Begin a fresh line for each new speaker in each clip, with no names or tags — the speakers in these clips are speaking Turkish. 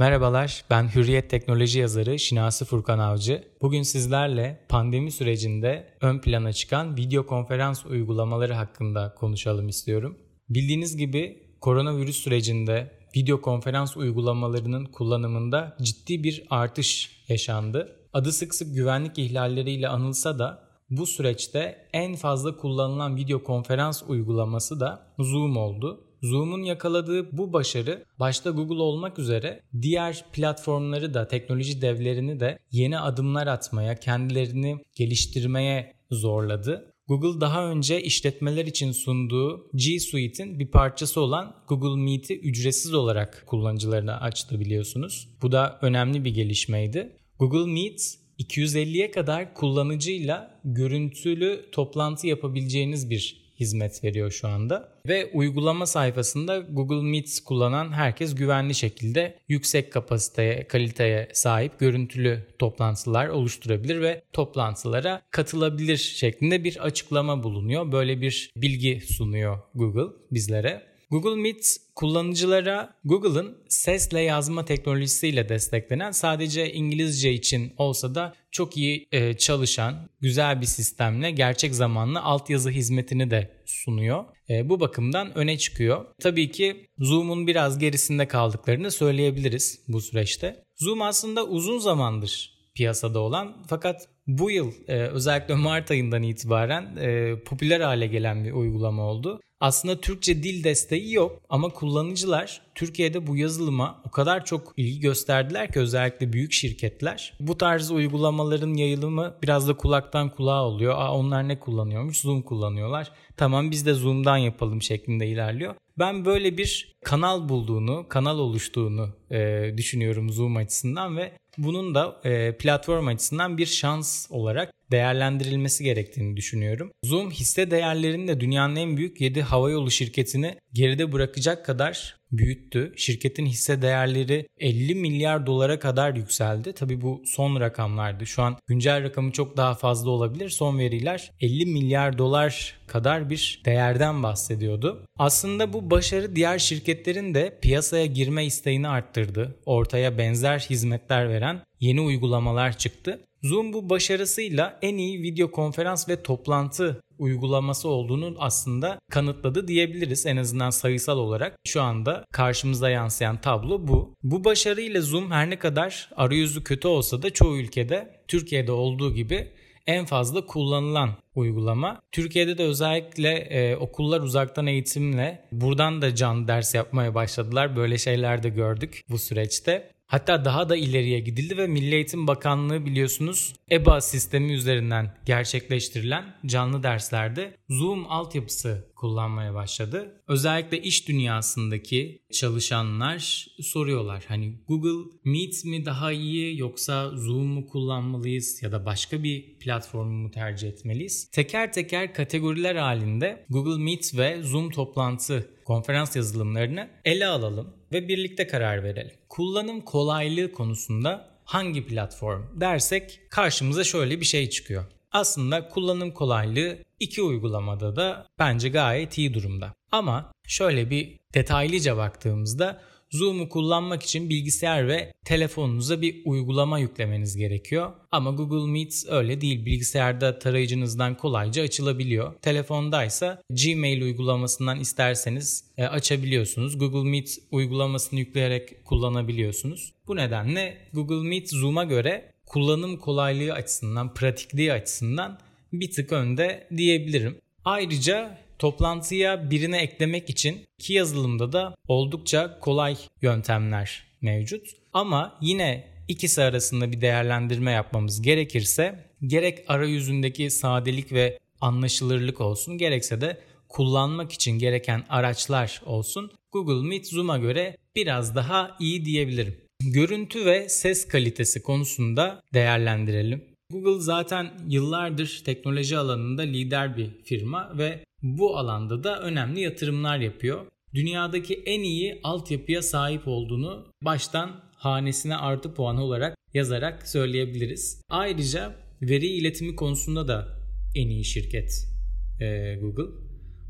Merhabalar, ben Hürriyet Teknoloji yazarı Şinasi Furkan Avcı. Bugün sizlerle pandemi sürecinde ön plana çıkan video konferans uygulamaları hakkında konuşalım istiyorum. Bildiğiniz gibi koronavirüs sürecinde video konferans uygulamalarının kullanımında ciddi bir artış yaşandı. Adı sık sık güvenlik ihlalleriyle anılsa da bu süreçte en fazla kullanılan video konferans uygulaması da Zoom oldu. Zoom'un yakaladığı bu başarı başta Google olmak üzere diğer platformları da teknoloji devlerini de yeni adımlar atmaya, kendilerini geliştirmeye zorladı. Google daha önce işletmeler için sunduğu G Suite'in bir parçası olan Google Meet'i ücretsiz olarak kullanıcılarına açtı biliyorsunuz. Bu da önemli bir gelişmeydi. Google Meet 250'ye kadar kullanıcıyla görüntülü toplantı yapabileceğiniz bir hizmet veriyor şu anda. Ve uygulama sayfasında Google Meet kullanan herkes güvenli şekilde yüksek kapasiteye, kaliteye sahip görüntülü toplantılar oluşturabilir ve toplantılara katılabilir şeklinde bir açıklama bulunuyor. Böyle bir bilgi sunuyor Google bizlere. Google Meet kullanıcılara Google'ın sesle yazma teknolojisiyle desteklenen sadece İngilizce için olsa da çok iyi e, çalışan güzel bir sistemle gerçek zamanlı altyazı hizmetini de sunuyor. E, bu bakımdan öne çıkıyor. Tabii ki Zoom'un biraz gerisinde kaldıklarını söyleyebiliriz bu süreçte. Zoom aslında uzun zamandır piyasada olan fakat bu yıl e, özellikle Mart ayından itibaren e, popüler hale gelen bir uygulama oldu. Aslında Türkçe dil desteği yok ama kullanıcılar Türkiye'de bu yazılıma o kadar çok ilgi gösterdiler ki özellikle büyük şirketler. Bu tarz uygulamaların yayılımı biraz da kulaktan kulağa oluyor. Aa onlar ne kullanıyormuş? Zoom kullanıyorlar. Tamam biz de Zoom'dan yapalım şeklinde ilerliyor. Ben böyle bir kanal bulduğunu, kanal oluştuğunu e, düşünüyorum Zoom açısından ve bunun da e, platform açısından bir şans olarak değerlendirilmesi gerektiğini düşünüyorum. Zoom hisse değerlerini de dünyanın en büyük 7 havayolu şirketini geride bırakacak kadar büyüttü. Şirketin hisse değerleri 50 milyar dolara kadar yükseldi. Tabi bu son rakamlardı. Şu an güncel rakamı çok daha fazla olabilir. Son veriler 50 milyar dolar kadar bir değerden bahsediyordu. Aslında bu başarı diğer şirketlerin de piyasaya girme isteğini arttırdı. Ortaya benzer hizmetler veren yeni uygulamalar çıktı. Zoom bu başarısıyla en iyi video konferans ve toplantı uygulaması olduğunu aslında kanıtladı diyebiliriz en azından sayısal olarak. Şu anda karşımıza yansıyan tablo bu. Bu başarıyla Zoom her ne kadar arayüzü kötü olsa da çoğu ülkede Türkiye'de olduğu gibi en fazla kullanılan uygulama. Türkiye'de de özellikle e, okullar uzaktan eğitimle buradan da canlı ders yapmaya başladılar. Böyle şeyler de gördük bu süreçte. Hatta daha da ileriye gidildi ve Milli Eğitim Bakanlığı biliyorsunuz EBA sistemi üzerinden gerçekleştirilen canlı derslerde Zoom altyapısı kullanmaya başladı. Özellikle iş dünyasındaki çalışanlar soruyorlar. Hani Google Meet mi daha iyi yoksa Zoom mu kullanmalıyız ya da başka bir platformu mu tercih etmeliyiz? Teker teker kategoriler halinde Google Meet ve Zoom toplantı konferans yazılımlarını ele alalım ve birlikte karar verelim. Kullanım kolaylığı konusunda hangi platform dersek karşımıza şöyle bir şey çıkıyor. Aslında kullanım kolaylığı iki uygulamada da bence gayet iyi durumda. Ama şöyle bir detaylıca baktığımızda Zoom'u kullanmak için bilgisayar ve telefonunuza bir uygulama yüklemeniz gerekiyor. Ama Google Meet öyle değil. Bilgisayarda tarayıcınızdan kolayca açılabiliyor. Telefondaysa Gmail uygulamasından isterseniz e, açabiliyorsunuz. Google Meet uygulamasını yükleyerek kullanabiliyorsunuz. Bu nedenle Google Meet Zoom'a göre kullanım kolaylığı açısından, pratikliği açısından bir tık önde diyebilirim. Ayrıca toplantıya birine eklemek için iki yazılımda da oldukça kolay yöntemler mevcut. Ama yine ikisi arasında bir değerlendirme yapmamız gerekirse gerek arayüzündeki sadelik ve anlaşılırlık olsun gerekse de kullanmak için gereken araçlar olsun Google Meet Zoom'a göre biraz daha iyi diyebilirim. Görüntü ve ses kalitesi konusunda değerlendirelim. Google zaten yıllardır teknoloji alanında lider bir firma ve bu alanda da önemli yatırımlar yapıyor. Dünyadaki en iyi altyapıya sahip olduğunu baştan hanesine artı puanı olarak yazarak söyleyebiliriz. Ayrıca veri iletimi konusunda da en iyi şirket e, Google.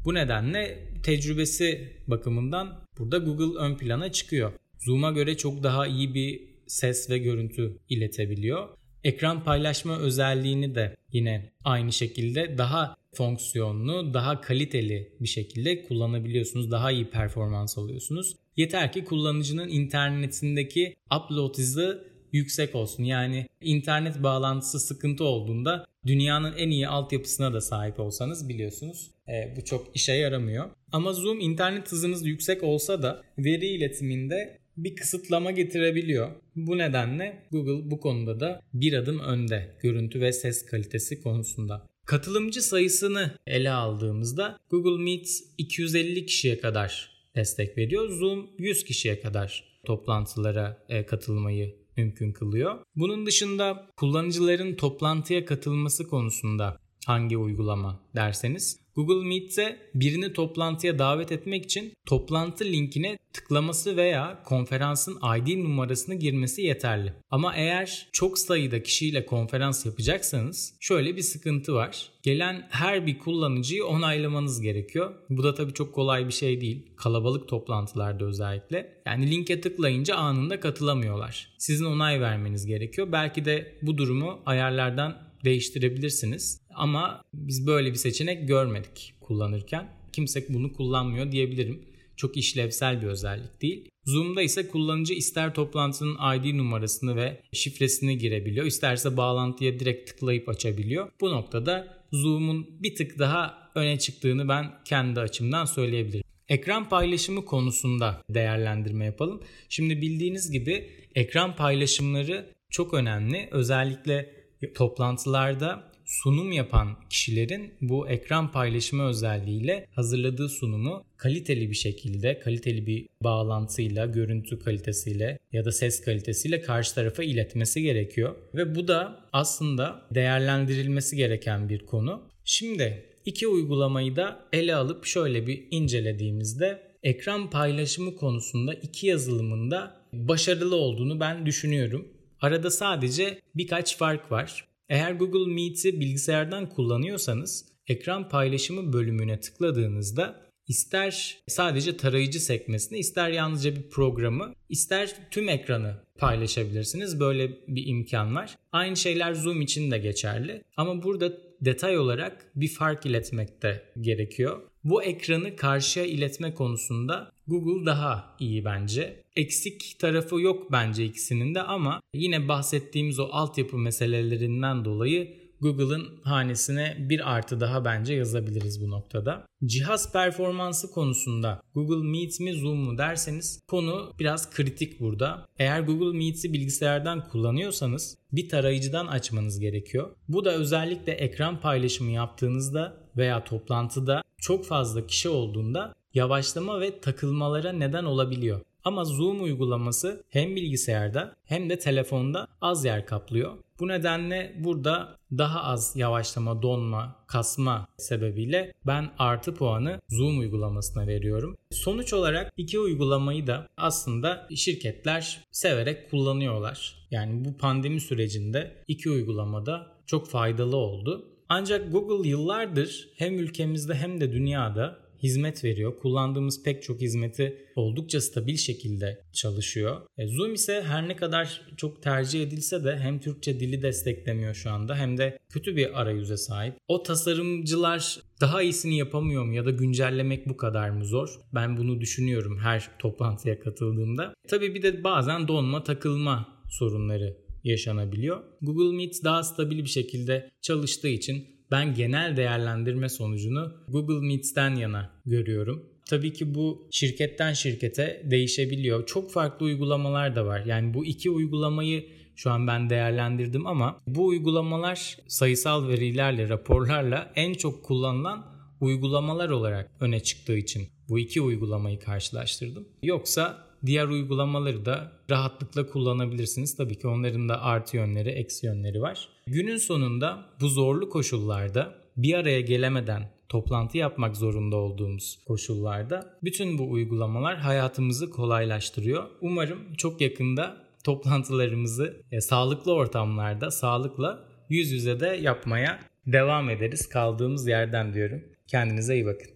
Bu nedenle tecrübesi bakımından burada Google ön plana çıkıyor. Zoom'a göre çok daha iyi bir ses ve görüntü iletebiliyor. Ekran paylaşma özelliğini de yine aynı şekilde daha fonksiyonlu, daha kaliteli bir şekilde kullanabiliyorsunuz. Daha iyi performans alıyorsunuz. Yeter ki kullanıcının internetindeki upload hızı yüksek olsun. Yani internet bağlantısı sıkıntı olduğunda dünyanın en iyi altyapısına da sahip olsanız biliyorsunuz e, bu çok işe yaramıyor. Ama Zoom internet hızınız yüksek olsa da veri iletiminde bir kısıtlama getirebiliyor. Bu nedenle Google bu konuda da bir adım önde görüntü ve ses kalitesi konusunda. Katılımcı sayısını ele aldığımızda Google Meet 250 kişiye kadar destek veriyor. Zoom 100 kişiye kadar toplantılara e, katılmayı mümkün kılıyor. Bunun dışında kullanıcıların toplantıya katılması konusunda hangi uygulama derseniz Google Meet'te birini toplantıya davet etmek için toplantı linkine tıklaması veya konferansın ID numarasını girmesi yeterli. Ama eğer çok sayıda kişiyle konferans yapacaksanız şöyle bir sıkıntı var. Gelen her bir kullanıcıyı onaylamanız gerekiyor. Bu da tabii çok kolay bir şey değil. Kalabalık toplantılarda özellikle. Yani linke tıklayınca anında katılamıyorlar. Sizin onay vermeniz gerekiyor. Belki de bu durumu ayarlardan değiştirebilirsiniz. Ama biz böyle bir seçenek görmedik kullanırken. Kimse bunu kullanmıyor diyebilirim. Çok işlevsel bir özellik değil. Zoom'da ise kullanıcı ister toplantının ID numarasını ve şifresini girebiliyor, isterse bağlantıya direkt tıklayıp açabiliyor. Bu noktada Zoom'un bir tık daha öne çıktığını ben kendi açımdan söyleyebilirim. Ekran paylaşımı konusunda değerlendirme yapalım. Şimdi bildiğiniz gibi ekran paylaşımları çok önemli. Özellikle toplantılarda sunum yapan kişilerin bu ekran paylaşımı özelliğiyle hazırladığı sunumu kaliteli bir şekilde, kaliteli bir bağlantıyla, görüntü kalitesiyle ya da ses kalitesiyle karşı tarafa iletmesi gerekiyor. Ve bu da aslında değerlendirilmesi gereken bir konu. Şimdi iki uygulamayı da ele alıp şöyle bir incelediğimizde ekran paylaşımı konusunda iki yazılımın da başarılı olduğunu ben düşünüyorum. Arada sadece birkaç fark var. Eğer Google Meet'i bilgisayardan kullanıyorsanız ekran paylaşımı bölümüne tıkladığınızda ister sadece tarayıcı sekmesini ister yalnızca bir programı ister tüm ekranı paylaşabilirsiniz. Böyle bir imkan var. Aynı şeyler Zoom için de geçerli. Ama burada detay olarak bir fark iletmek de gerekiyor. Bu ekranı karşıya iletme konusunda Google daha iyi bence. Eksik tarafı yok bence ikisinin de ama yine bahsettiğimiz o altyapı meselelerinden dolayı Google'ın hanesine bir artı daha bence yazabiliriz bu noktada. Cihaz performansı konusunda Google Meet mi Zoom mu derseniz konu biraz kritik burada. Eğer Google Meet'i bilgisayardan kullanıyorsanız bir tarayıcıdan açmanız gerekiyor. Bu da özellikle ekran paylaşımı yaptığınızda veya toplantıda çok fazla kişi olduğunda yavaşlama ve takılmalara neden olabiliyor. Ama Zoom uygulaması hem bilgisayarda hem de telefonda az yer kaplıyor. Bu nedenle burada daha az yavaşlama, donma, kasma sebebiyle ben artı puanı Zoom uygulamasına veriyorum. Sonuç olarak iki uygulamayı da aslında şirketler severek kullanıyorlar. Yani bu pandemi sürecinde iki uygulamada çok faydalı oldu. Ancak Google yıllardır hem ülkemizde hem de dünyada hizmet veriyor. Kullandığımız pek çok hizmeti oldukça stabil şekilde çalışıyor. E, Zoom ise her ne kadar çok tercih edilse de hem Türkçe dili desteklemiyor şu anda hem de kötü bir arayüze sahip. O tasarımcılar daha iyisini yapamıyor mu ya da güncellemek bu kadar mı zor? Ben bunu düşünüyorum her toplantıya katıldığımda. Tabii bir de bazen donma takılma sorunları yaşanabiliyor. Google Meet daha stabil bir şekilde çalıştığı için ben genel değerlendirme sonucunu Google Meets'ten yana görüyorum. Tabii ki bu şirketten şirkete değişebiliyor. Çok farklı uygulamalar da var. Yani bu iki uygulamayı şu an ben değerlendirdim ama bu uygulamalar sayısal verilerle, raporlarla en çok kullanılan uygulamalar olarak öne çıktığı için bu iki uygulamayı karşılaştırdım. Yoksa diğer uygulamaları da rahatlıkla kullanabilirsiniz. Tabii ki onların da artı yönleri, eksi yönleri var. Günün sonunda bu zorlu koşullarda bir araya gelemeden toplantı yapmak zorunda olduğumuz koşullarda bütün bu uygulamalar hayatımızı kolaylaştırıyor. Umarım çok yakında toplantılarımızı e, sağlıklı ortamlarda, sağlıkla yüz yüze de yapmaya devam ederiz kaldığımız yerden diyorum. Kendinize iyi bakın.